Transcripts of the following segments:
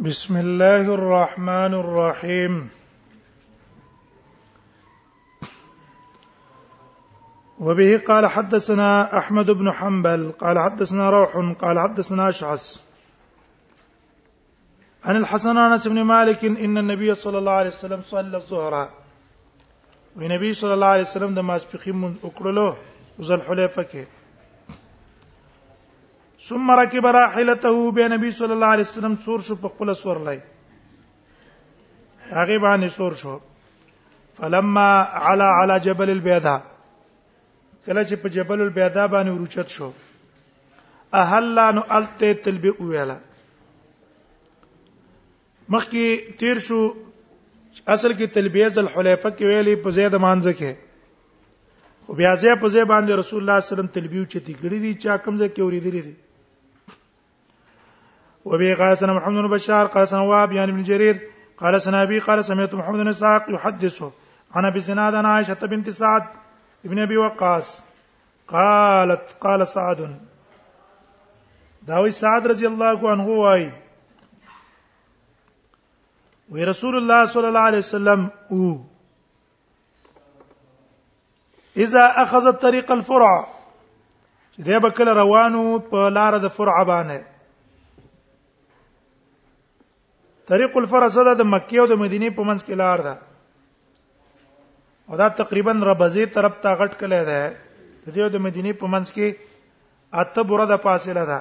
بسم الله الرحمن الرحيم وبه قال حدثنا احمد بن حنبل قال حدثنا روح قال حدثنا اشعث عن الحسن انس بن مالك ان النبي صلى الله عليه وسلم صلى الظهر ونبي صلى الله عليه وسلم د ماسپخین من وکړلو ذل حلیفه کې ثم ركب راحلته به نبی صلی الله علیه وسلم سور شو په خپل سور لای هغه باندې سور شو فلما على على جبل البيضاء کله چې په جبل البیدا باندې ورچت شو اهلا نو الته تلبی ویلا مخکې تیر شو اصل کې تلبیه ذل حلیفه کې ویلې په زید مانځ کې خو بیا زه په زید باندې رسول الله صلی الله علیه وسلم تلبیه چتی کړی دي چا کوم ځای کې اوریدلې دي وبه قال سنة محمد بن بشار قال سنة واب يعني بن جرير قال سنة أبي قال سمعت محمد بن إسحاق يحدثه عن أبي زناد عن عائشة بنت سعد بن أبي وقاص قالت قال سعد داوي سعد رضي الله عنه واي وی رسول الله صلى الله عليه وسلم او اذا اخذ الطريق الفرع چې دا به کله روانو په لار د فرع باندې طريق الفرع سره د مکه او د مدینه په منځ کې لار ده او دا تقریبا ربزه طرف ته غټ کله ده د دې د مدینه په منځ کې اته بره د فاصله ده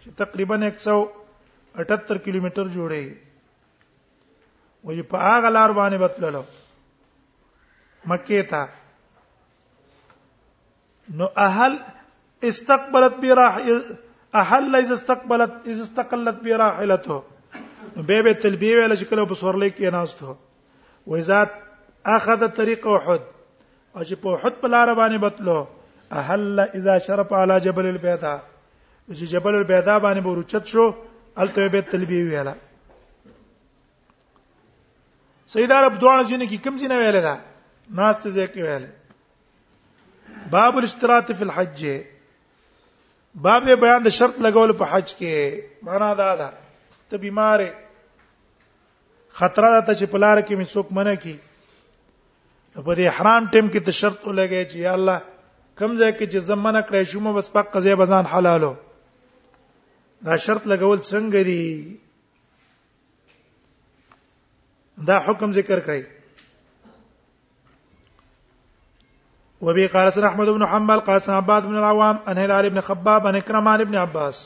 چې تقریبا 178 کیلومتر جوړي وې په هغه لار باندې بتللو مکه ته نو اهل استقبلت براح اهل اذا استقبلت اذا استقلت براحلته به به تلبيه ولا شکل په سورلې کې ناشته و اذا اخذ طريق احد او چې په احد په لار باندې بتلو اهل اذا شرف على جبل البيضاء چې جبل البيضاء باندې ورچت شو الته به تلبيه ویاله سید عرب دوه ځینې کې کم ځینې ویل دا ناس ته ځکه ویل باب الاشتراط فی الحج باب بیان د شرط لګول په حج کې معنا دا ده ته بیمار خطر ده ته چې په لار کې می څوک منه کی په دې احرام ټیم کې ته شرط ولګی چې یا الله کم ځای کې چې زمونه کړې شوم بس پک قضې بزان حلالو دا شرط لګول څنګه دی دا حکم ذکر کړي وبي قال سر احمد بن حنبل قال سر عباد بن العوام ان هلال بن خباب ان كرمان بن عباس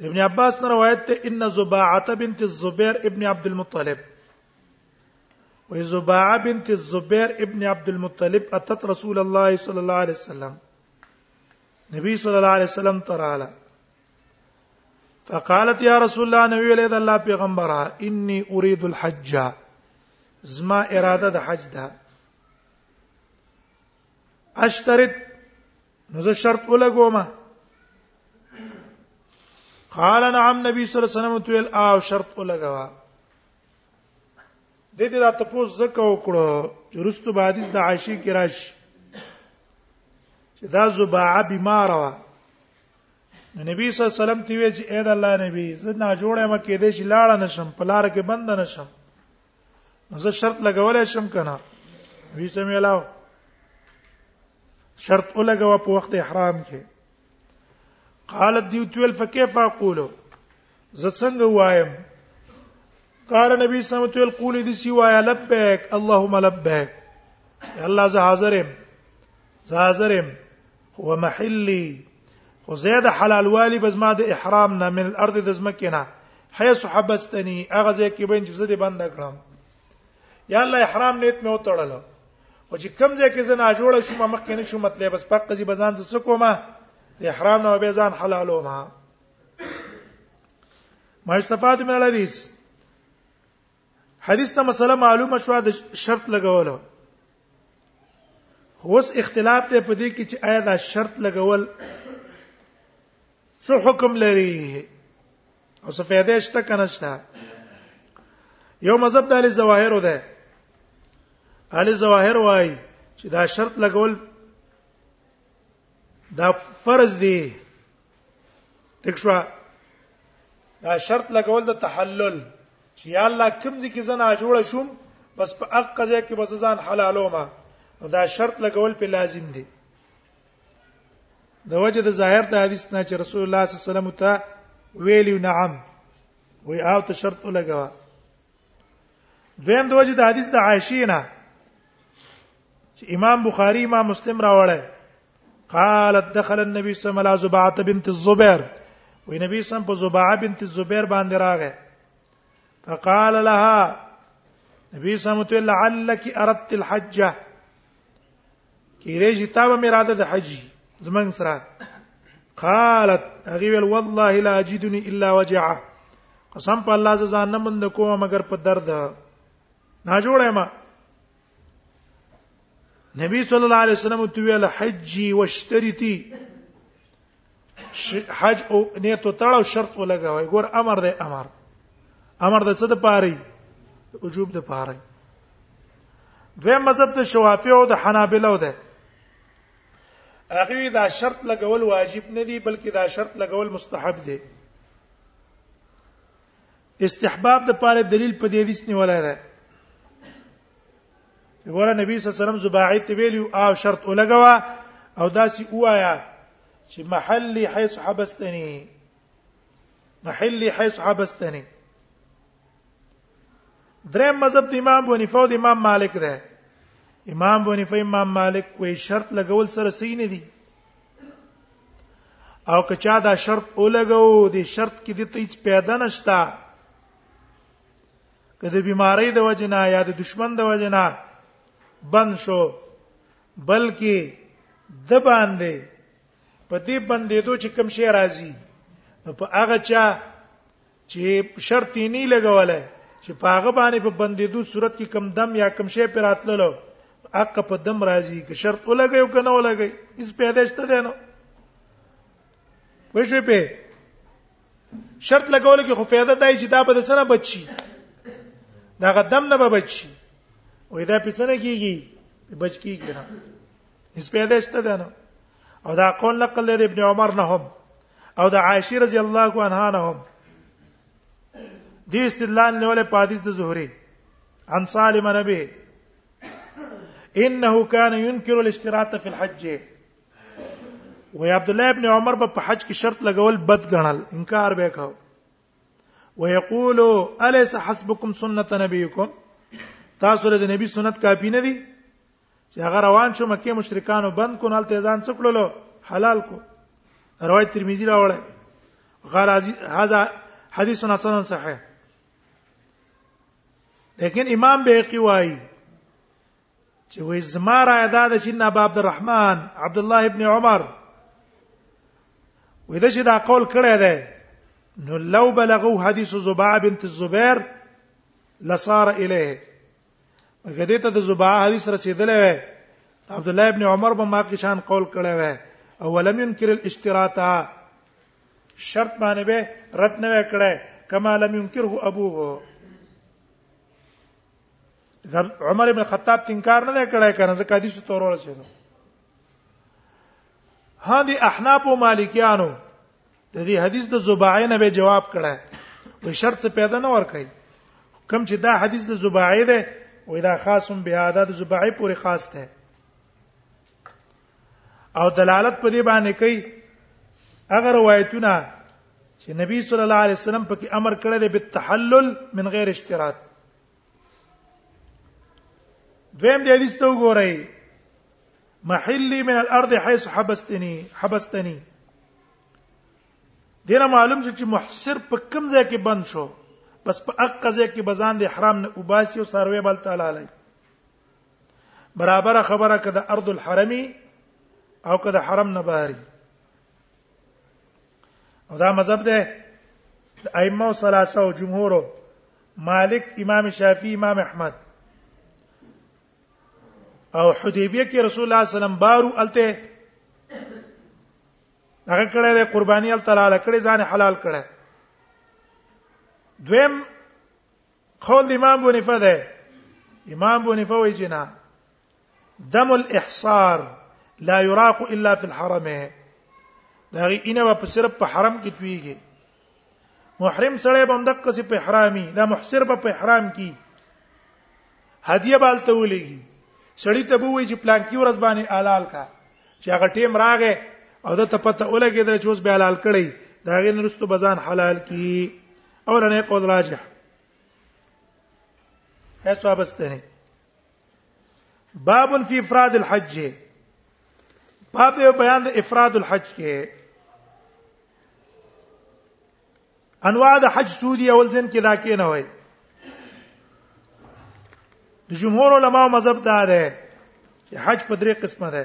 ابن عباس نے روایت ته ان زباعه بنت الزبير ابن عبد المطلب و زباعه بنت الزبير ابن عبد المطلب اتت رسول الله صلى الله عليه وسلم نبی صلی الله علیه وسلم تراله فقالت يا رسول الله نبی علیہ الله پیغمبره انی اريد الحج زما اراده د حج ده اشترط نو زه شرط ولګوم قال نعم نبی صلی الله علیه وسلم تو ال او شرط ولګوا د دې د تپوس زکه وکړو چې رستو به حدیث د عائشه کې راشي چې دا زباعه بیمار و نو نبی صلی الله علیه وسلم تی وی چې اې د الله نبی زه نه جوړه ما کې دې چې لاړه نشم پلار کې بند نشم نو زه شرط لګولای شم کنه ویزه مې لاو شرط ولګوا په وخت احرام کې قالت دیو تول فكيف اقول زه څنګه وایم قال نبی صلی الله علیه وسلم قول دي سی وایا لبیک اللهم لبیک الله زه حاضرم زه حاضرم ومحلي خو زید حلال والی بزما د احرام نه من الارض د زمکه نه حيث حبستني اغه زه کې بین چې زه دې بند کړم یا الله احرام نیت مې وتړل خو چې کم ځای کې زه نه جوړ شوم مخکې نه شوم مطلب بس پک قضې بزان څه کومه د احرام نه به ځان حلالو ما ما استفاد من الحديث حدیث ته مسله معلومه شو د شرط لګول اوس اختلاف دی په دې کې چې آیا دا شرط لګول څه حکم لري او څه فائدې شته کنه شته یو مذهب د ظواهر ده اهل ظواهر وای چې دا شرط لګول دا فرض دی دښوا دا شرط لګول د تحلل چې یا الله کوم ځکه زنا جوړ شوم بس په حق ځای کې بس ځان حلالو ما دا شرط لګول په لازم دی د وجه د ظاهر د حدیث نه چې رسول الله صلی الله علیه وسلم ته ویلی نعم وی او ته شرط لګوا دویم د وجه د حدیث د عائشه نه چې امام بخاری امام مسلم راوړی قالت دخل النبي صلى الله عليه وسلم زبعه بنت الزبير وي نبی سم په زبعه بنت الزبير باندې راغی فقال لها نبی سم ته لعلك اردت الحجه کیږي چې تابه مې راده د حج زمنګ سره قالت هغه ویل والله لا اجدني الا وجعه قسم په الله ځان نه مند کوم مگر په درد نه جوړه ما نبی صلی الله علیه وسلم تو ویل حجي واشتريتي حج او نیت او تړاو شرط ولګوي ګور امر دی امر امر د څه د پاره وجوب د پاره دویم مذهب د شوافی او د حنابلو ده هغه دا شرط لګول واجب نه دی بلکې دا شرط لګول مستحب دی استحباب د پاره دلیل په دې حدیث نیولای دی ګوره نبی صلی الله علیه وسلم زباعی ته ویلو او شرط ولګوا او داسې وایا چې محلي حيث حبستني محلي حيث حبستني درې مذهب د امام بونی فو د امام مالک ده امام بونی فو امام مالک کوئی شرط لګول سره صحیح نه دي او که چا دا شرط ولګو دی شرط کې د ته هیڅ پیدا نشتا که د بیماری د وجنا یا د دشمن د وجنا بند شو بلکې د باندې په دې باندې دوه چې کم شي راځي نو په هغه چا چې شرط یې نه لګولای چې په هغه باندې په باندې دوه صورت کې کم دم یا کم شي پر اتللو اق په دم راځي که شرط ولګي او کنه ولګي اس پیدا شته دی نو وښوی په شرط لګول کې خو فایده دای چې دا به د سره بچي دا غدم نه به بچي او دا پڅنه کیږي بچ کیږي نه هیڅ پیدا شته ده نه او دا قول نقل لري ابن عمر نه هم او دا عائشه رضی الله عنها نه هم دې استدلال نیولې په حدیث د زهري عن سالم نبی انه كان ينكر الاشتراط في الحج وی عبد الله ابن عمر په حج کې شرط لګول بد غنل انکار به کاو ويقول اليس حسبكم سنه نبيكم تاسو له نبی سنت کاپی نه دي چې هغه روان شو مکه مشرکانو بند کو نال تیزان څکړلو حلال کو روایت ترمذی راوړل غیر هاذا حدیث حسن صحیح لیکن امام بیقی وایي چې وې زما را ادا د شین ابا عبد الرحمن عبد الله ابن عمر وې دا چې دا قول کړی دی نو لو بلغو حدیث زباع بنت الزبير لصار الیه مګر دې ته د زباع حدیث رسیدلې وې عبد الله ابن عمر به ما کې شان قول کړی وې او ولم ينكر الاشتراط شرط باندې به رد نه وکړي کما لم ينكره ابوه عمر ابن خطاب تنکار نه کړای کنه ځکه حدیث تور ورسېدو ها دي احناف او مالکیانو د دې حدیث د زباعی نه به جواب کړه وې شرط څه پیدا نه ور کوي کم چې دا حدیث د زباعی ده وې دا خاصم به عادت زباعی پورې خاص ده او دلالت په دې باندې کوي اگر روایتونه چې نبی صلی الله علیه وسلم پکې امر کړی دی بالتحلل من غیر اشتراط دویم دې حدیث ته وګورئ محلی من الارض حيث حبستني حبستني دینه معلوم شو چې محصر په کم ځای کې بند شو بس په اق ځای کې بزان د حرام نه وباسي او سروي بل تعالی علی برابر خبره کده ارض الحرمی او کده حرم نه بهري او دا مذهب ده د ائمه ثلاثه او جمهور مالک امام شافعي امام احمد او حدیبیه کې رسول الله صلی الله علیه وسلم بارو الته هغه کړه د قرباني ال تعالی کړه ځان حلال کړه دویم قول امام بونیفه ده امام بونیفه وایي چې نه دم الاحصار لا يراق الا في الحرم دا غي انه په صرف په حرم کې تويږي محرم سره به دقه سي په احرامي دا محصر به په احرام کې هدیه بالته ولېږي سړی ته به وایي چې پلان کې ورځ باندې حلال کا چې هغه ټیم راغې او د ته پته ولګېدل چې اوس به حلال کړي دا غي نرستو بزان حلال کی اور نه قول راجح هیڅ وابسته نه باب فی افراد الحج باب بیان د افراد الحج کې انواع د حج سودی اول ځین کې دا کې نه وای د جمهور علما مذهب دا ده چې حج په درې قسمه ده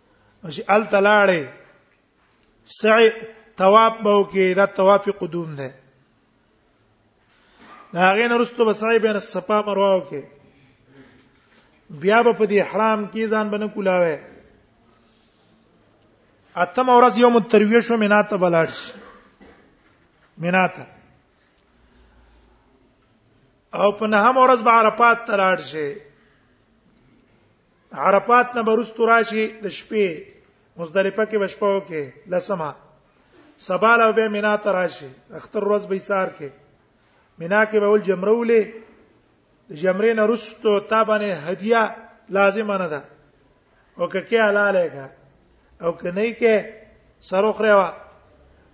نو چې ال تلاړې سعی طواف به وکي دا طواف قدوم ده دا غې نرستو به سعی بین الصفا مروه وکي بیا به په دې احرام کې ځان بنه کولاوي اتم ورځ یوم الترویه شو مینا ته بلاړ شي مینا ته او په نهم ورځ به عرفات ته لاړ شي عرفات نه برست راشي د شپې مزدلفه کې بشپاو کې لسمه سبال او به مینا ته راشي اختر روز به ایثار کې مینا کې به ول جمره ولې د جمرې نه رستو تابانه هدیه لازم نه ده او که کې حلاله کا او که نه کې سروخره وا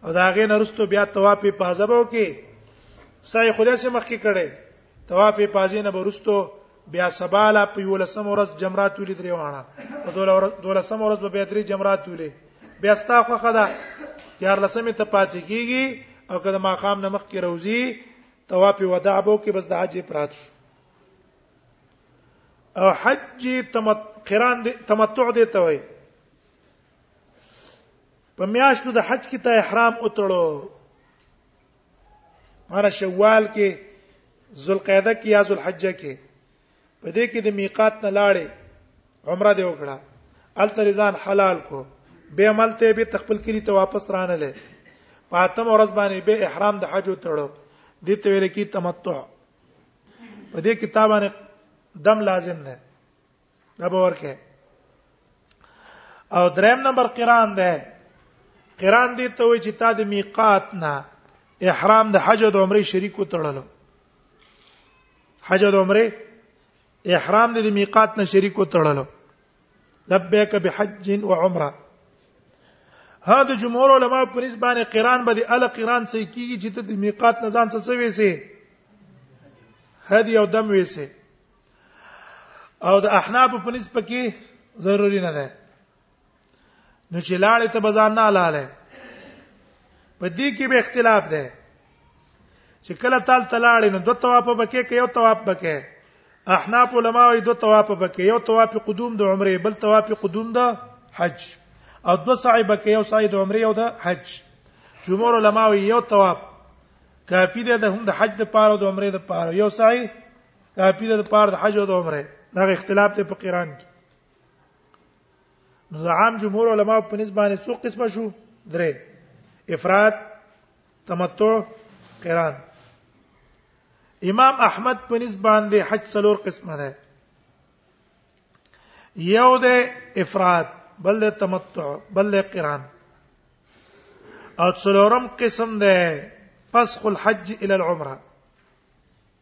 او دا غې نه رستو بیا طواف په ځبو کې سای خدای سره مخ کې کړي طواف پازې نه برستو بیا سباله په ولسم ورځ جمرات ولې درې وانه په دولسم ورځ به درې جمرات ولې بیا ستا خو خدا یار لسمه ته پاتې کیږي او کله ما خام نمخ کې روزي طواف وداع بو کې بس د حج پرات شو او حج تمت قران دې تمتع دې ته وای په میاشتو د حج کې ته احرام اتړو مر شوال کې ذوالقعده کې یا ذوالحجه کې په دې کې د میقات نه لاړې عمره دی وکړه الترزان حلال کو به عمل ته به تخپل کلی ته واپس رانه لې پاتم ورځ باندې به احرام د حج وتړو دې ته ویل کې تمتع په دې کتابانه دم لازم نه دا به ورکه او دریم نمبر قران ده قران دې ته وي چې تا د میقات نه احرام د حج او د عمره شریک وتړلو حج او د عمره احرام د میقات نه شریک وتړلو لبیک بحج و عمره ها د جمهور علما په نسبت باندې قران به د ال قران سې کیږي چې ته د میقات نه ځان څه وې سي هدي او دم وې سي او د احناف په نس پکې ضروری نه ده نو چې لاړې ته بزان نه لاله په دې کې به اختلاف ده چې کله تال تلاړې نو دوه طواف بکې کې یو طواف بکې احناف علما وي دوه طواف بکې یو طواف قدوم د عمره بل طواف قدوم د حج او دوه سعی بکې یو سعی د عمره او د حج جمهور علما وي یو طواف کافی ده د هم د حج د پاره او د عمره د پاره یو سعی کافی ده پار د حج او د عمره دا اختلاف ته په قران کې نو عام جمهور علما په نسبانه څو قسمه شو درې افراد تمتع قران امام احمد په نسبان دی حج څلور قسمه ده یو ده افراد بل ده تمتع بل ده قران او څلورم قسم ده فسخ الحج الى العمره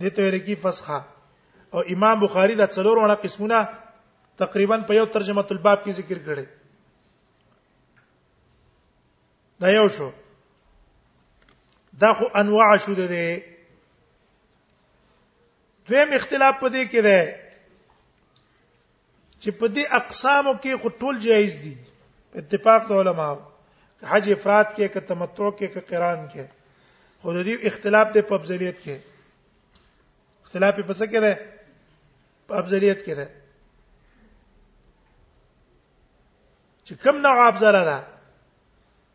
دې ته ویل کی فسخه او امام بخاری دا څلور وړه قسمونه تقریبا په یو ترجمه الباب کې ذکر کړي دا یو شو دا خو انواع شو ده دویم اختلاف پدې کې ده چې په دې اقسامو کې خو ټول جایز دي اتفاق د علماو حج افراد کې که تمتع کې که قران کې خو د دې اختلاف ته په افضلیت کې اختلاف په څه کې ده په افضلیت کې ده چې کوم نوع افضل ده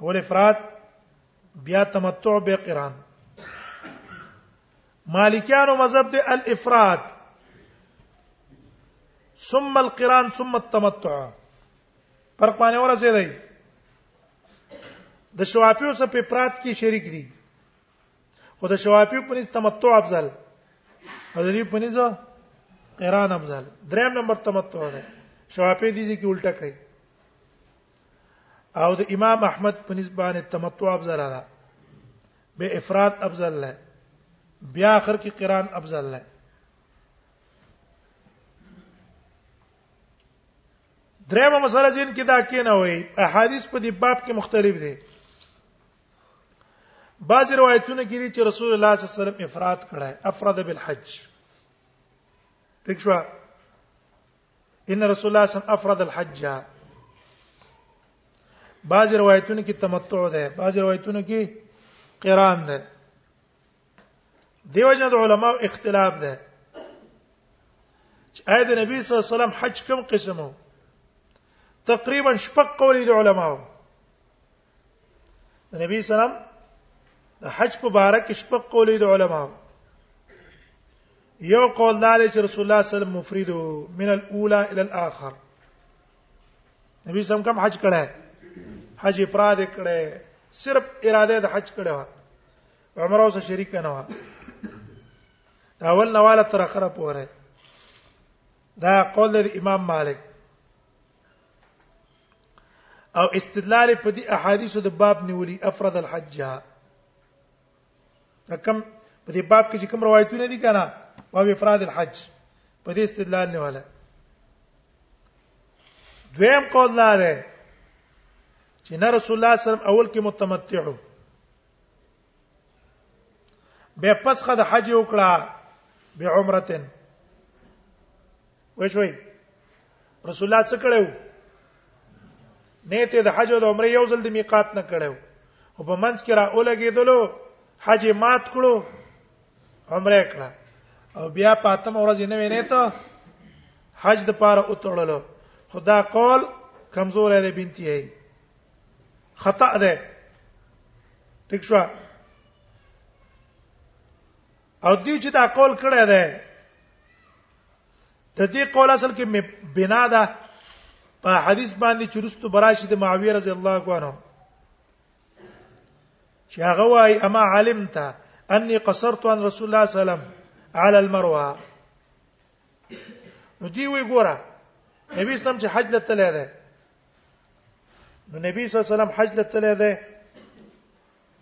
ول افراد بیا تمتع به قران مالکیانو مذهب دی الافراد ثم القران ثم التمتع فرق باندې ورسې دی د شوافیو سره په پرات کې شریک دي خو د شوافیو په نس تمتع افضل او د دې په نس قران افضل دریم نمبر تمتع ده شوافی دي چې الټه کوي او د امام احمد په نسبانه تمتع افضل ده به افراد افضل ده بیا اخر کې قران افضل ده درېمه مسله ځین کې دا کې نه وای احادیث په دې باب کې مختلف دي بعض روایتونه کې دي چې رسول الله صلی الله علیه وسلم افراد کړه افراد بالحج ٹھیک شو ان رسول الله صم افرد الحج بعض روایتونو کې تمتع ده بعض روایتونو کې قران ده دیو جن علماء اختلاف ده چې اې د نبی صلی الله علیه وسلم حج کوم قسمو تقریبا شپږ قولې د علماو نبی سلام د حج په باره کې شپږ قولې د علما یو قول دا دی چې رسول الله صلی الله علیه وسلم مفرد من الاولى الى الاخر نبی سم کم حج کړه حج افراد کړه صرف اراده د حج کړه عمره اوسه شریک نه و دا اول نواله تر اخره پوره دا قول د امام مالک او استدلال په دې احادیثو د باب نیولي افرد الحج کم په دې باب کې چې کوم روایتونه دي کنه او افراد الحج په دې استدلال نه ولا دویم قول لا ده چې نه رسول الله صلی الله علیه وسلم اول کې متمتع به پسخه د حج وکړه به عمرتن وای شوي رسول الله څه کړو نیت د حج او د عمره یو ځل د میقات نه کړو او په منځ کې را اولګېدلو حج مات کړو عمره کړه او بیا پاتم ورځ نه وینې ته حج د پاره اتړلو خدا قول کمزور دی بنتي هي خطا ده ٹھیک شو او دی چې دا قول کړی دی د دې قول اصل کې بنا ده په حدیث باندې چې رستو براشي د معاویه رضی الله عنه چې هغه وايي اما علمت اني قصرت عن رسول الله صلی الله علیه وسلم على المروه نو دی وی ګوره نبی سم چې حج لته لاله نو نبی صلی الله علیه وسلم حج لته لاله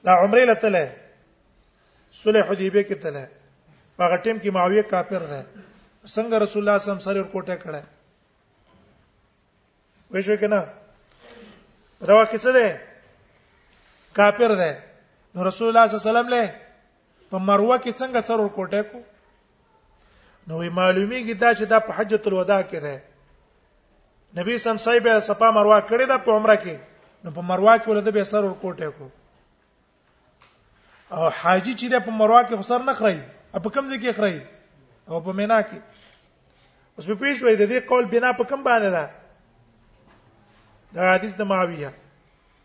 دا عمره لته له صلح حدیبیه کې تله هغه ټیم کې معاویه کافر ده څنګه رسول الله صلی الله علیه وسلم سره کوټه کړه وې شو کنه په دا وخت کې څه ده کافر ده نو رسول الله صلی الله علیه وسلم له په مروه کې څنګه سرور کوټه کو نو معلومیږي دا چې دا په حجۃ الوداع کې ده نبی سم صاحب صفا مروه کړی دا په عمره کې نو په مروه کې ولده به سرور کوټه کو او حاجی چې د په مروه کې خسر نه خړی په کوم ځای کې خړی او په مینا کې اوس په پیښ وای د دې قول بنا په کوم باندې ده دا حدیث د معاویه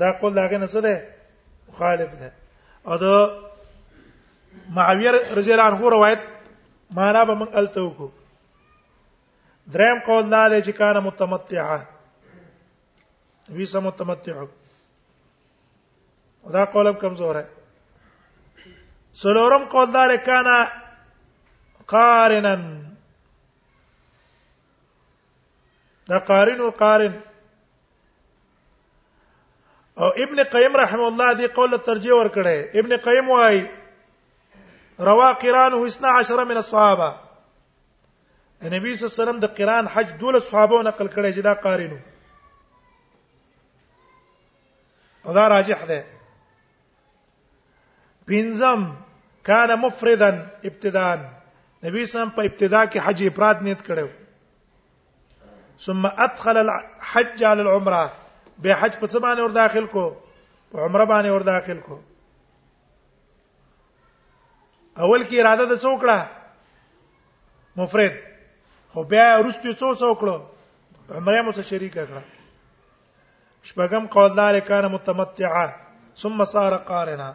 دا قول دا غنه څه ده مخالف ده او دا معاویه رضی الله عنه روایت معنا به من الته وکړو دریم قول دا دی چې کان متمتعه وی سم متمتعه دا قولم کمزور ہے سلورم قول دار کانا قارنا دا قارن او قارن او ابن قیم رحم الله دی قول ترجیح ور کړی ابن قیم وای روا قران هو 12 من الصحابه نبی صلی الله علیه وسلم د قران حج دول صحابه نقل کړی چې دا قارینو او دا راجح ده پنځم کان مفردا ابتداء نبی سم په ابتدا کې حج افراد نیت کړو ثم ادخل الحج على العمره به حج په څه باندې ور داخل کو عمره باندې ور داخل کو اول کې اراده د څوکړه مفرد خو بیا ورستو څو څوکړو عمره مو سره شریک کړه شپږم قول دار کان متمتعا ثم صار قارنا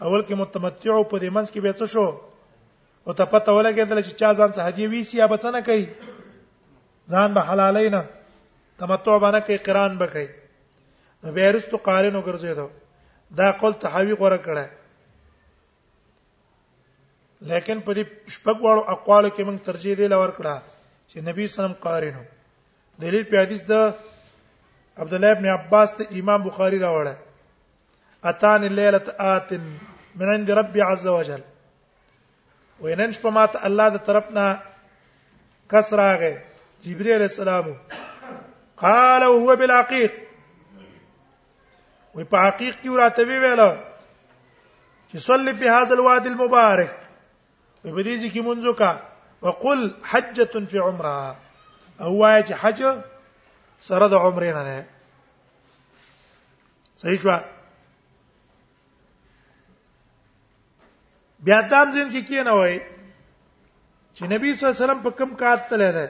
اول کې متمتع په دې منځ کې به څه شو او ته پته ولګېدل چې چا ځان څه هدیه ویسی یا بچنه کوي ځان به حلالای نه تمتع باندې کوي قران به کوي نو بیا رستو قارینو ګرځیدو دا قول تحوی غوړه کړه لیکن په دې شپږ واړو اقوال کې موږ ترجیح دی لور کړه چې نبی سلام قارینو دلیل په حدیث د عبد الله ابن عباس ته امام بخاری راوړه اتان الليله آت من عند ربي عز وجل وینن شپه ماته الله د طرف نه کس راغې جبرئیل علیہ السلام قال وهو بالعقيق وي په عقيق کې راته وی ویل چې صلي في هذا الوادي المبارك وي بدی چې کی منځو کا وقل حجه في عمره او وای چې حج سره د عمرې نه نه صحیح شو بیا تام ځین کې کی نه وای چې نبی صلی الله علیه وسلم په کم کال تللی دی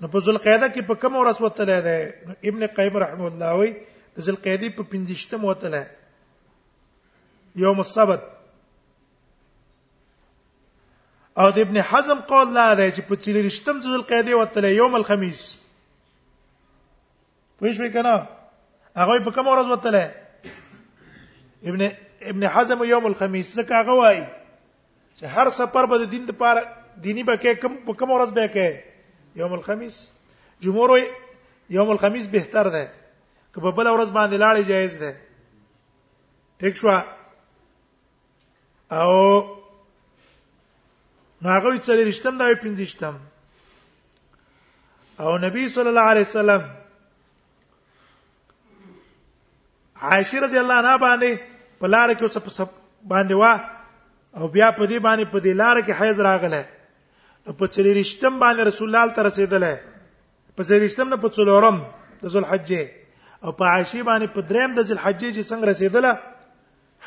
نو په ذوالقعده کې په کم ورځ وتللی دی نو ابن قیم رحم الله وی ذوالقعده په 15 وتللی یوم السبت او د ابن حزم قول لا دی چې په 13 ذوالقعده وتللی یوم الخميس پوه شو کنه هغه په کوم ورځ وته ابن ابن حزم یوم الخميس ځکه هغه وایي چې هر سفر به د دین لپاره دینی به کې کم په کوم ورځ به کې یوم الخميس جمهور یوم الخميس بهتر ده که په بل ورځ باندې لاړې جایز ده ٹھیک شو او نو هغه وی څلې رښتم دا وی پنځشتم او نبی صلی الله علیه وسلم عائشه رضی الله عنها باندې په لار کې اوس په باندې وا او بیا په دې باندې په دې لار کې حیض راغله نو په څلې رښتم باندې رسول الله تعالی رسیدله په څلې رښتم نه په څلورم د ذل حجې او په عائشه باندې په دریم د ذل حجې چې څنګه رسیدله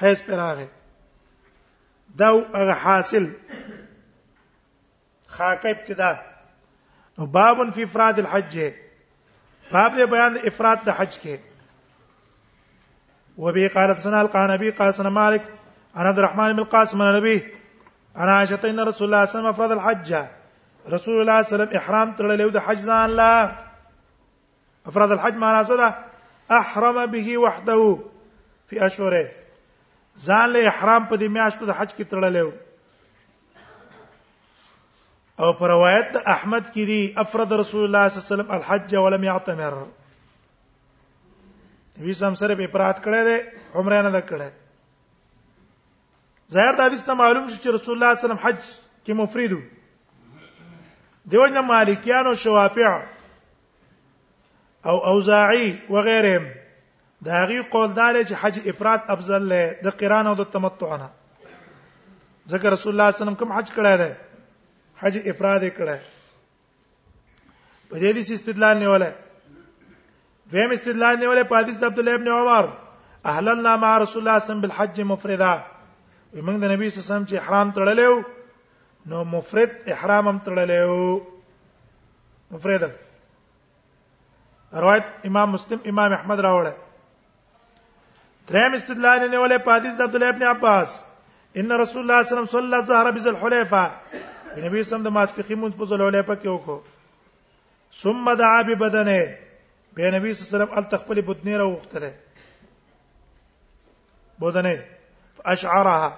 حیز پر راغې دا هغه حاصل خاکه ابتدا نو باب فی افراد الحج باب دې بیان د افراد د حج کې وبه قالت سنا القانبي قاسنا مالک انا عبد الرحمن بن القاسم انا نبي انا عائشه ان رسول الله صلى الله عليه وسلم افراد الحج رسول الله صلى الله عليه وسلم احرام تړلې د حج ځان لا افراد الحج معنا څه ده احرم به وحده فی اشهره ځان له احرام په دې میاشتو د حج کې تړلې وو او پر روایت د احمد کې دی افرد رسول الله صلی الله علیه وسلم الحج ولم يعتمر نبی سم سره په افراد کړه ده عمره نه کړه ظاهر د حدیث ته معلوم شو چې رسول الله صلی الله علیه وسلم حج کې مفرد وو دیوژن مالکیان او شوافع او اوزاعي وغيرهم دا هغه قول دار چې حج افراد افضل له د قران او د تمتع نه ذکر رسول الله صلی الله علیه وسلم کوم حج کړی دی حج افراد کړی په دې دې استدلال نه ولا ویم استدلال نه ولا په حدیث د عبد الله ابن عمر اهلنا مع رسول الله صلی الله علیه وسلم بالحج مفردا موږ د نبی صلی الله علیه وسلم چې احرام تړلې نو مفرد احرام هم تړلې نو فريدل روایت امام مسلم امام احمد راوړل دریم استدلال نه ولې په حدیث د عبد الله ابن عباس ان رسول الله صلی الله علیه وسلم صلی الظهر بذل حلیفه نبی سم د ماسپخی مونږ په ذل حلیفه کې وکړو ثم دعا ببدنه به نبی صلی الله علیه وسلم ال تخپل بدنه راوختره بدنه اشعرها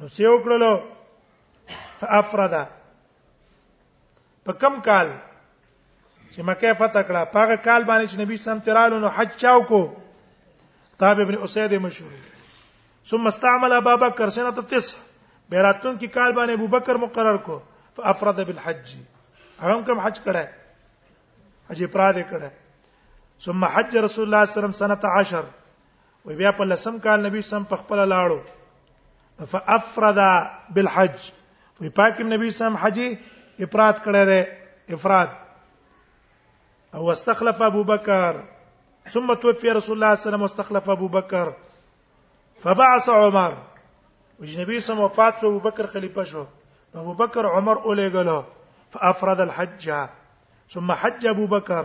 نو څه وکړلو افردا په کم کال چې مکه فتح کړه په هغه کال باندې چې نبی سم ترالو نو حج چاو کو طاب ابن اسید مشهور ثم استعمل ابا بکر سنه 9 بیراتون کې کال باندې ابو بکر مقرر کو فافرد بالحج هغه کوم حج کړه حج افراد کړه ثم حج رسول الله صلی الله علیه وسلم سنه 10 وی بیا په لسم کال نبی سم په خپل لاړو فافرد بالحج وی پاک نبی سم حج افراد کړی دی افراد او استخلف ابو بکر ثم توفي رسول الله صلى الله عليه وسلم واستخلف ابو بکر فبعث عمر وجنبي سم وفات شو ابو بکر خلیفہ شو ابو بکر عمر اولېګلو فافرد الحج ثم حج ابو بکر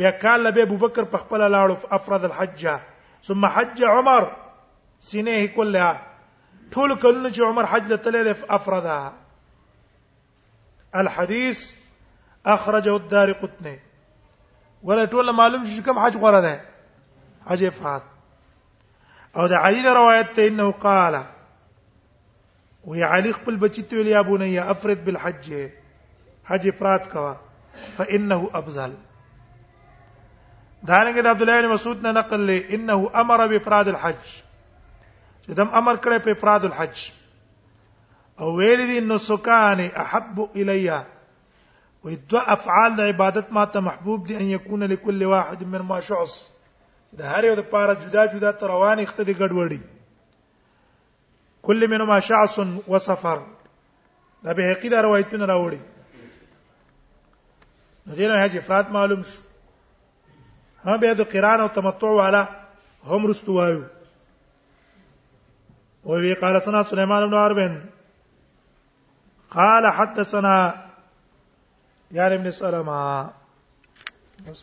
بیا کال به ابو بکر په خپل لاړو افراد الحج ثم حج عمر سنه كلها ټول کلونه چې عمر حج لته له افرادها الحديث اخرجه الدار قطني ولا ټول معلوم شي کوم حج غره ده حج افراد او د علي روایت ته انه قال وی علی خپل بچی ته ویل یا بنیا افرد بالحج حج افراد کوا فانه افضل دارنګ د عبد الله بن مسعود نه نقل لې انه امر بافراد الحج چې دم امر کړی په افراد الحج او ویل دي نو سکان احب الیا وې دو افعال د عبادت ما ته محبوب دي ان يكون لكل واحد من ما شعص د هر یو د پاره جدا جدا تر روان اخته دي ګډوډي کل منهما شعص وسفر دا به حقیقت روایتونه راوړي دینه هج افراد معلوم شو ها به د قران او تمتع والا هم رستو وایو او وی قال سنا سليمان بن عربن قال حدثنا يا ابن سلمہ بس